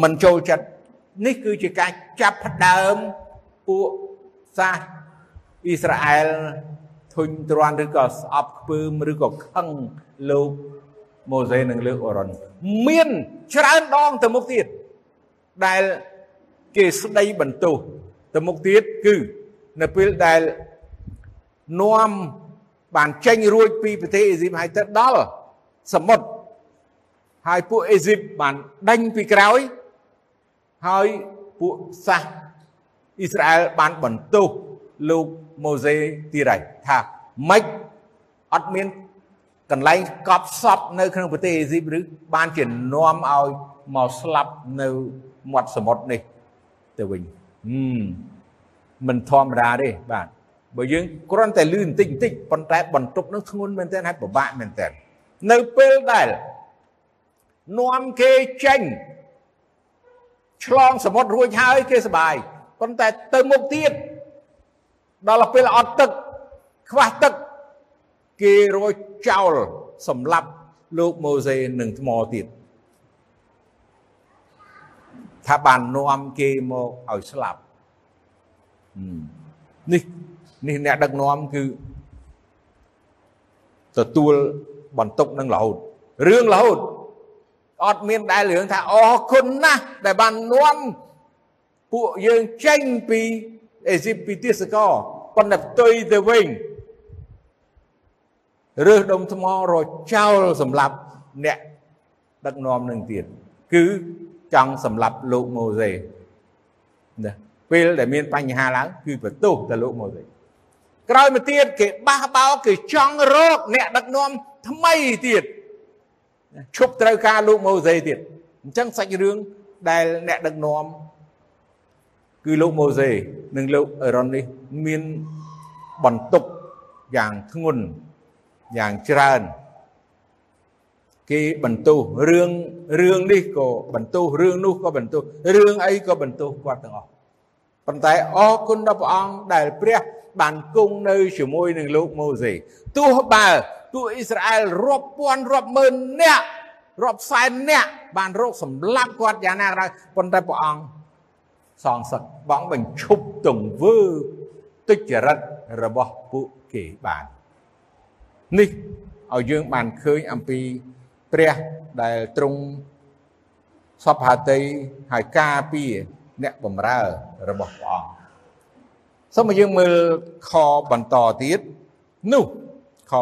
មិនចូលចិត្ត នេះគឺជាការចាប់ផ្ដើមពួកសាសអ៊ីស្រាអែលធុញទ្រាន់ឬក៏ស្អប់ខ្ពើមឬក៏ខឹងលោកម៉ូសេនិងលើកអរ៉ុនមានច្រើនដងទៅមុខទៀតដែលគេស្ដីបន្ទោសទៅមុខទៀតគឺនៅពេលដែលនាំបានចេញរួចពីប្រទេសអេស៊ីបហើយទៅដល់សមុទ្រហើយពួកអេស៊ីបបានដេញពីក្រោយ ហើយពួកសាសអ៊ីស្រាអែលបានបន្ទោសលោកម៉ូសេទៀតហើយថាម៉េចអត់មានកន្លែងកប់សពនៅក្នុងប្រទេសអេស៊ីបឬបានជានាំឲ្យមកស្លាប់នៅមាត់សមុទ្រនេះទៅវិញហឹមមិនធម្មតាទេបាទបើយើងគ្រាន់តែលឺបន្តិចបន្តិចប៉ុន្តែបន្ទប់នឹងធ្ងន់មែនទែនហើយពិបាកមែនទែននៅពេលដែលនាំគេចេញ ឆ្លងសមុទ្ររួចហើយគេសបាយប៉ុន្តែទៅមុខទៀតដល់ពេលអត់ទឹកខ្វះទឹកគេរយចោលសម្លាប់លោកម៉ូសេនឹងថ្មទៀតថាបាននាំគេមកឲ្យស្លាប់នេះនេះអ្នកដឹកនាំគឺទទួលបន្ទុកនឹងរហូតរឿងរហូត អត់មានដែលរឿងថាអរគុណណាស់ដែលបាននាំពួកយើងចេញពីអេស៊ីបពីទេសកលប៉ុន្តែផ្ទុយទៅវិញរើសដុំថ្មរចោលសម្រាប់អ្នកដឹកនាំនឹងទៀតគឺចង់សម្រាប់លោកម៉ូសេណាពេលដែលមានបញ្ហាឡើងគឺបន្ទោសទៅលោកម៉ូសេក្រោយមកទៀតគេបះបោគេចង់រកអ្នកដឹកនាំថ្មីទៀត ឈប់ត្រូវការលោកម៉ូសេទៀតអញ្ចឹងសាច់រឿងដែលអ្នកដឹកនាំគឺលោកម៉ូសេនិងលោកអេរ៉ុននេះមានបន្ទុកយ៉ាងធ្ងន់យ៉ាងច្រើនគេបន្ទោសរឿងរឿងនេះក៏បន្ទោសរឿងនោះក៏បន្ទោសរឿងអីក៏បន្ទោសគាត់ទាំងអស់ប៉ុន្តែអរគុណដល់ព្រះអង្គដែលព្រះបានគង់នៅជាមួយនឹងលោកម៉ូសេទោះបើ ពួកអ៊ីស្រាអែលរាប់ពាន់រាប់ម៉ឺននាក់រាប់សែននាក់បានរកសម្លាប់គាត់យ៉ាងណាក៏ដោយប៉ុន្តែព្រះអង្គសងសឹកបងបញ្ឈប់ទង្វើទុច្ចរិតរបស់ពួកគេបាននេះឲ្យយើងបានឃើញអំពីព្រះដែលទ្រង់សពហតីហើយការពារអ្នកបម្រើរបស់ព្រះអង្គសូមឲ្យយើងមើលខបន្តទៀតនោះ ខ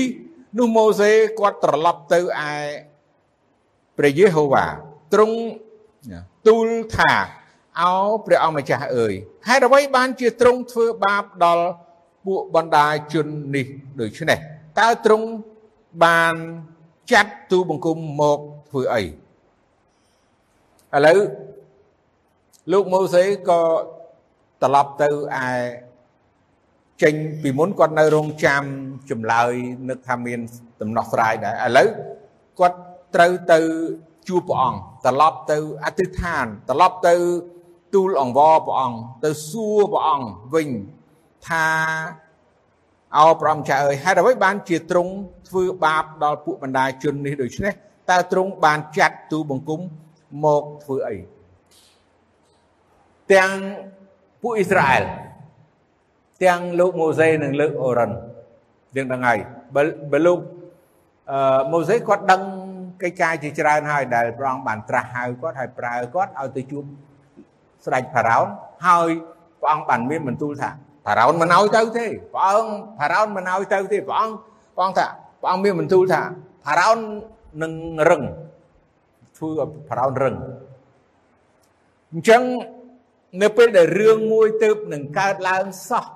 22នោះម៉ូសេគាត់ត្រឡប់ទៅឯព្រះយេហូវ៉ាទ្រង់ទូលថាអោព្រះអង្គម្ចាស់អើយហេតុអ្វីបានជាទ្រង់ធ្វើបាបដល់ពួកបណ្ដាជននេះដូច្នេះតើទ្រង់បានចាត់ទូបង្គំមកធ្វើអីឥឡូវលោកម៉ូសេក៏ត្រឡប់ទៅឯ ចេញពីមុនគាត់នៅរងចាំចម្លើយនឹកថាមានដំណោះស្រាយដែរឥឡូវគាត់ត្រូវទៅជួបព្រះអង្គត្រឡប់ទៅអធិដ្ឋានត្រឡប់ទៅទូលអង្វរព្រះអង្គទៅសួរព្រះអង្គវិញថាអោព្រះអង្គចាអើយហេតុអ្វីបានជាទ្រង់ធ្វើបាបដល់ពួកបណ្ដាជននេះដូច្នេះតើទ្រង់បានចាត់ទូបង្គំមកធ្វើអីទាំងពួកអ៊ីស្រាអែល ទាំងលោកម៉ូសេនិងលោកអូរ៉ាន់យើងដឹងហើយបើបើលោកអឺម៉ូសេគាត់ដឹងកិច្ចការជាច្រើនហើយដែលព្រះអង្គបានត្រាស់ហៅគាត់ហើយប្រើគាត់ឲ្យទៅជួបស្ដេចផារ៉ោនហើយព្រះអង្គបានមានបន្ទូលថាផារ៉ោនមិនឲ្យទៅទេព្រះអង្គផារ៉ោនមិនឲ្យទៅទេព្រះអង្គព្រះអង្គថាព្រះអង្គមានបន្ទូលថាផារ៉ោននឹងរឹងធ្វើឲ្យផារ៉ោនរឹងអញ្ចឹងនៅពេលដែលរឿងមួយទៅនឹងកើតឡើងសោះ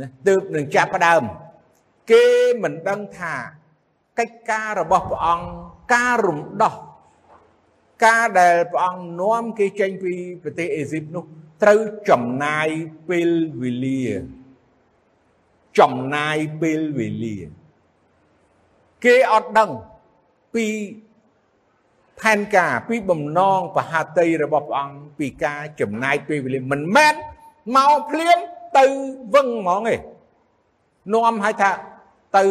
ណាទើបនឹងចាប់ផ្ដើម គេមិនដឹងថាកិច្ចការរបស់ព្រះអង្គការរំដោះការដែលព្រះអង្គនាំគេចេញពីប្រទេសអេស៊ីបនោះត្រូវចំណាយពេលវេលាចំណាយពេលវេលា គេអត់ដឹងពីផែនការពីបំណងបហាតីរបស់ព្រះអង្គពីការចំណាយពេលវេលាមិនមែនមកភ្លាម ទៅវឹងហ្មងទេនាំឲ្យថាទៅ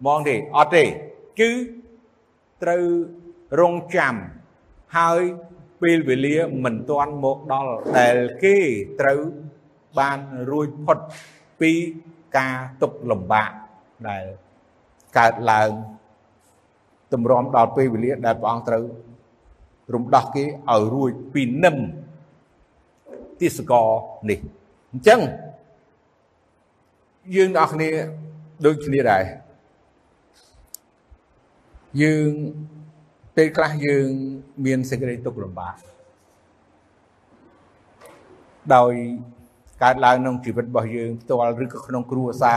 ហ្មងទេអត់ទេគឺត្រូវរងចាំហើយពេលវេលាមិនទាន់មកដល់ដែលគេត្រូវបានរួចផុតពីការទុកលំបាកដែលកើតឡើងទម្រាំដល់ពេលវេលាដែលព្រះអង្គត្រូវរំដោះគេឲ្យរួចពីនឹមទិសកនេះ អញ្ចឹងយើងអ្នកគ្នាដូចគ្នាដែរយើងពេលខ្លះយើងមានសេចក្តីទុក្ខលំបាកដោយកើតឡើងក្នុងជីវិតរបស់យើងផ្ទាល់ឬក៏ក្នុងគ្រួសា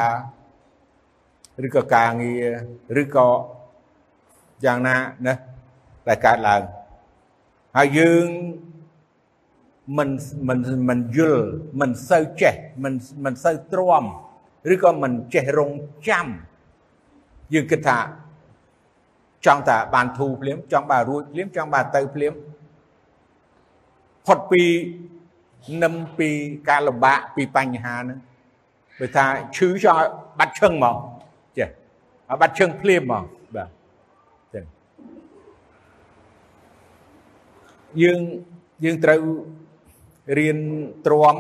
រឬក៏ការងារឬក៏យ៉ាងណាណាដែលកើតឡើងហើយយើង មិនមិនមិនយល់មិនសូវចេះមិនមិនសូវទ្រាំឬក៏មិនចេះរងចាំយើងគិតថាចង់តែបានធូរភ្លាមចង់បានរួចភ្លាមចង់បានទៅភ្លាមផុតពីនឹមពីការលំបាកពីបញ្ហាហ្នឹងបើថាឈឺចង់បាត់ឈឹងមកចេះបាត់ឈឹងភ្លាមមកបាទចឹងយើងយើងត្រូវ រៀនទ្រាំ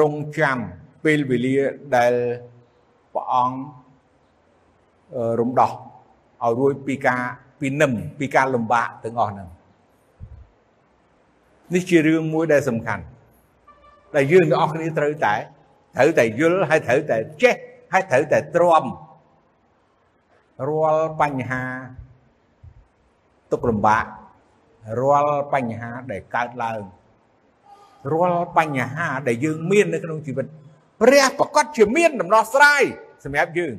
រងចាំពេលវេលាដែលព្រះអង្គរំដោះឲ្យរួចពីការពីនឹមពីការលំបាកទាំងអស់ហ្នឹងនេះជារឿងមួយដែលសំខាន់ដែលយើងទាំងអស់គ្នាត្រូវតែត្រូវតែយល់ហើយត្រូវតែចេះហើយត្រូវតែទ្រាំរាល់បញ្ហាទុកលំបាករាល់បញ្ហាដែលកើតឡើង រាល់បញ្ហាដែលយើងមាននៅក្នុងជីវិតព្រះប្រកាសជាមានដំណោះស្រាយសម្រាប់យើង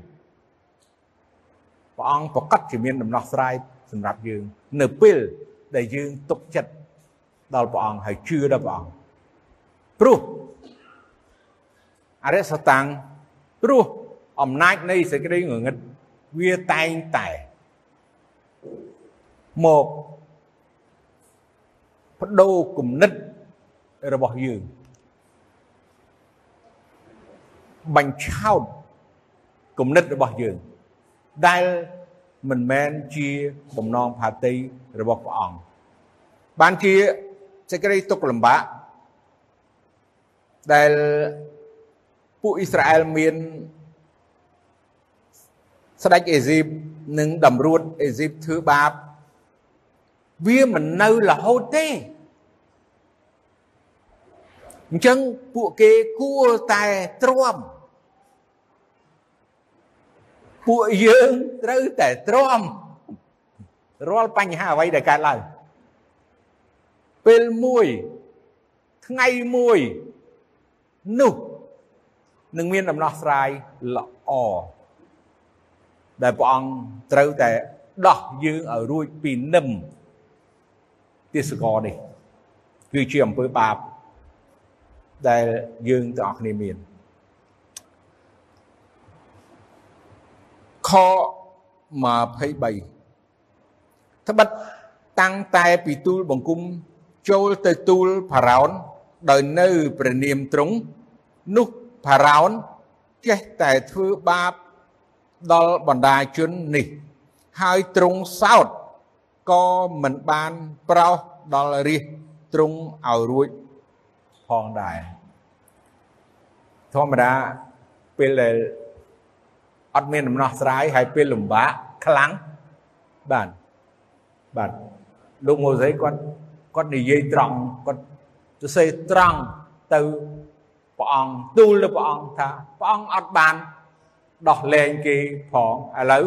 ព្រះអង្គប្រកាសជាមានដំណោះស្រាយសម្រាប់យើង នៅពេលដែលយើងទុកចិត្តដល់ព្រះអង្គហើយជឿដល់ព្រះអង្គព្រោះអរិយសតាំងព្រោះអំណាចនៃសេចក្តីងងឹតវាតែងតែមកបដូរគំនិត របស់យើងបញ្ឆោតគំនិតរបស់យើង ដែលមិនមែនជាបំណងផាតីរបស់ព្រះអង្គបានជាសេចក្តីទុកលំបាកដែលពួកអ៊ីស្រាអែលមានស្ដេចអេស៊ីបនិងតម្រួតអេស៊ីបធ្វើបាបវាមិននៅរហូតទេ អញ្ចឹងពួកគេគួរតែទ្រាំពួកយើងត្រូវតែទ្រាំរាល់បញ្ហាអ្វីដែលកើតឡើងពេលមួយថ្ងៃមួយនោះនឹងមានដំណោះស្រាយល្អដែលព្រះអង្គត្រូវតែដោះយើងឲ្យរួចពីនឹមទេសកលនេះគឺជាអំពើបាប ដែលយើងទាំងអស់គ្នាមានខ23ត្បិតតាំងតែពីទូលបង្គំចូលទៅទូលផារ៉ោនដោយនៅព្រះនាមទ្រង់នោះផារ៉ោនចេះតែធ្វើបាបដល់បណ្ដាជននេះ ហើយទ្រង់សោតក៏មិនបានប្រោសដល់រាជទ្រង់ឲ្យរួច ផងដែរធម្មតាពេលដែលអត់មានដំណោះស្រាយហើយពេលលំបាកខ្លាំងបាទបាទលោកម៉ូសេគាត់គាត់និយាយត្រង់គាត់សរសេរត្រង់ទៅព្រះអង្គទូលទៅព្រះអង្គថាព្រះអង្គអត់បានដោះលែងគេផងឥឡូវ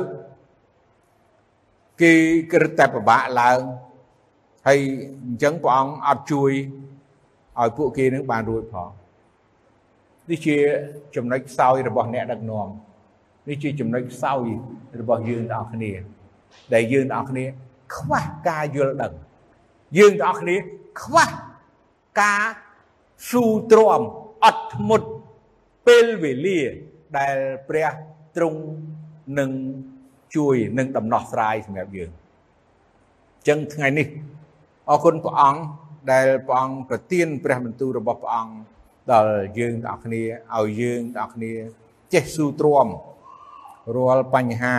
គេក្រឹតតែពិបាកឡើងហើយអញ្ចឹងព្រះអង្គអត់ជួយ ឲ្យពួកគេនឹងបានរួចផងនេះជាចំណុចខ្សោយរបស់អ្នកដឹកនាំនេះជាចំណុចខ្សោយរបស់យើងទាំងអស់គ្នា ដែលយើងទាំងអស់គ្នា ខ្វះការយល់ដឹងយើងទាំងអស់គ្នាខ្វះការស៊ូទ្រាំអត់ធ្មត់ពេលវេលាដែលព្រះទ្រង់នឹងជួយនឹងដំណោះស្រាយសម្រាប់យើងអញ្ចឹងថ្ងៃនេះអរគុណព្រះអង្គ ដែលព្រះអង្គប្រទានព្រះបន្ទូលរបស់ព្រះអង្គដល់យើងទាំងអស់គ្នាឲ្យយើងទាំងអស់គ្នាចេះស៊ូទ្រាំរាល់បញ្ហា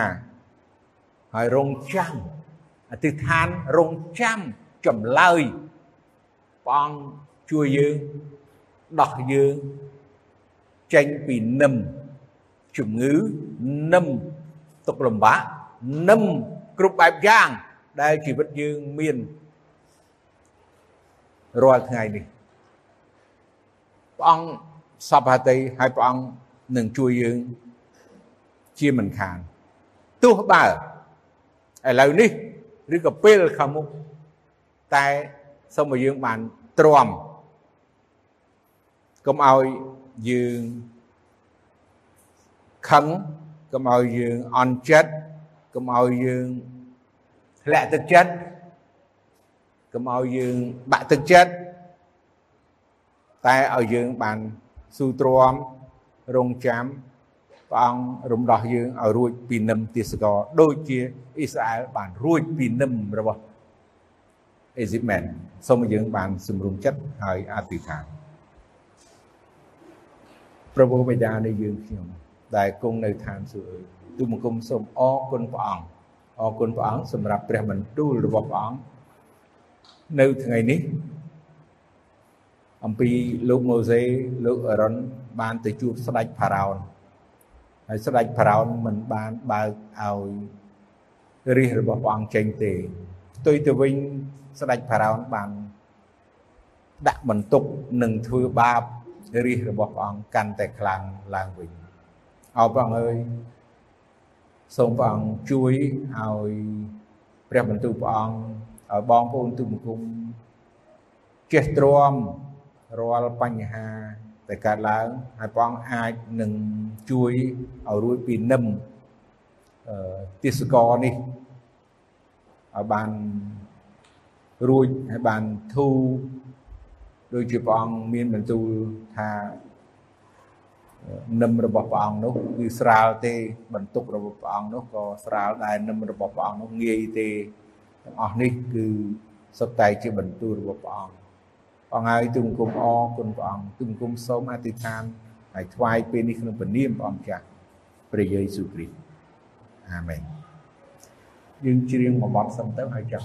ហើយរងចាំអធិដ្ឋានរងចាំចម្លើយព្រះអង្គជួយយើងដោះយើងចេញពីនឹមជំងឺនឹមទុកលំបាកនឹមគ្រប់បែបយ៉ាងដែលជីវិតយើងមាន រាល់ថ្ងៃនេះព្រះអង្គសពហតិហើយព្រះអង្គនឹងជួយយើងជាមិនខានទោះបើឥឡូវនេះឬក៏ពេលខាងមុខតែសូមឲ្យយើងបានទ្រាំកុំឲ្យយើងខឹងកុំឲ្យយើងអន់ចិត្តកុំឲ្យយើងធ្លាក់ទឹកចិត្ត កុំឲ្យយើងបាក់ទឹកចិត្តតែឲ្យយើងបានស៊ូទ្រាំរងចាំព្រះអង្គរំដោះយើងឲ្យរួចពីនឹមទេសកលដូចជាអ៊ីស្រាអែលបានរួចពីនឹមរបស់អេស៊ីបមែនសូមឲ្យយើងបានសម្រុំចិត្តហើយអធិដ្ឋានព្រះបិតានៃយើងខ្ញុំដែលគង់នៅឋានសួគ៌ទូបង្គំសូមអរគុណព្រះអង្គអរគុណព្រះអង្គសម្រាប់ព្រះបន្ទូលរបស់ព្រះអង្គ នៅថ្ងៃនេះអំពីលោកម៉ូសេលោកអរុនបានទៅជួបស្ដេចផារ៉ោនហើយស្ដេចផារ៉ោនមិនបានបើកឲ្យរាជរបស់ព្រះអង្គចេញទេផ្ទុយទៅវិញស្ដេចផារ៉ោនបានដាក់បន្ទុកនឹងធ្វើបាបរាជរបស់ព្រះអង្គកាន់តែខ្លាំងឡើងវិញអោព្រះអង្គអើយសូមព្រះអង្គជួយឲ្យព្រះបន្ទូលព្រះអង្គ ឲ្យបងប្អូនទូបង្គំចេះទ្រាំរាល់បញ្ហាដែលកើតឡើងហើយព្រះអង្គអាចនឹងជួយឲ្យរួចពីនឹមអឺទេសកលនេះឲ្យបានរួចហើយបានធូរដូចជាព្រះអង្គមានបន្ទូលថានឹមរបស់ព្រះអង្គនោះគឺស្រាលទេបន្ទុករបស់ព្រះអង្គនោះក៏ស្រាលដែរនឹមរបស់ព្រះអង្គនោះងាយទេ ទាំងអស់នេះគឺសុទ្ធតែជាបន្ទូលរបស់ព្រះអង្គព្រះហើយទូបង្គំអរគុណព្រះអង្គទូបង្គំសូមអធិដ្ឋានហើយថ្វាយពេលនេះក្នុងព្រះនាមព្រះអង្គចាស់ព្រះយេស៊ូវគ្រីស្ទអាមែនយើងច្រៀងមួយបទសិនទៅហើយចាំ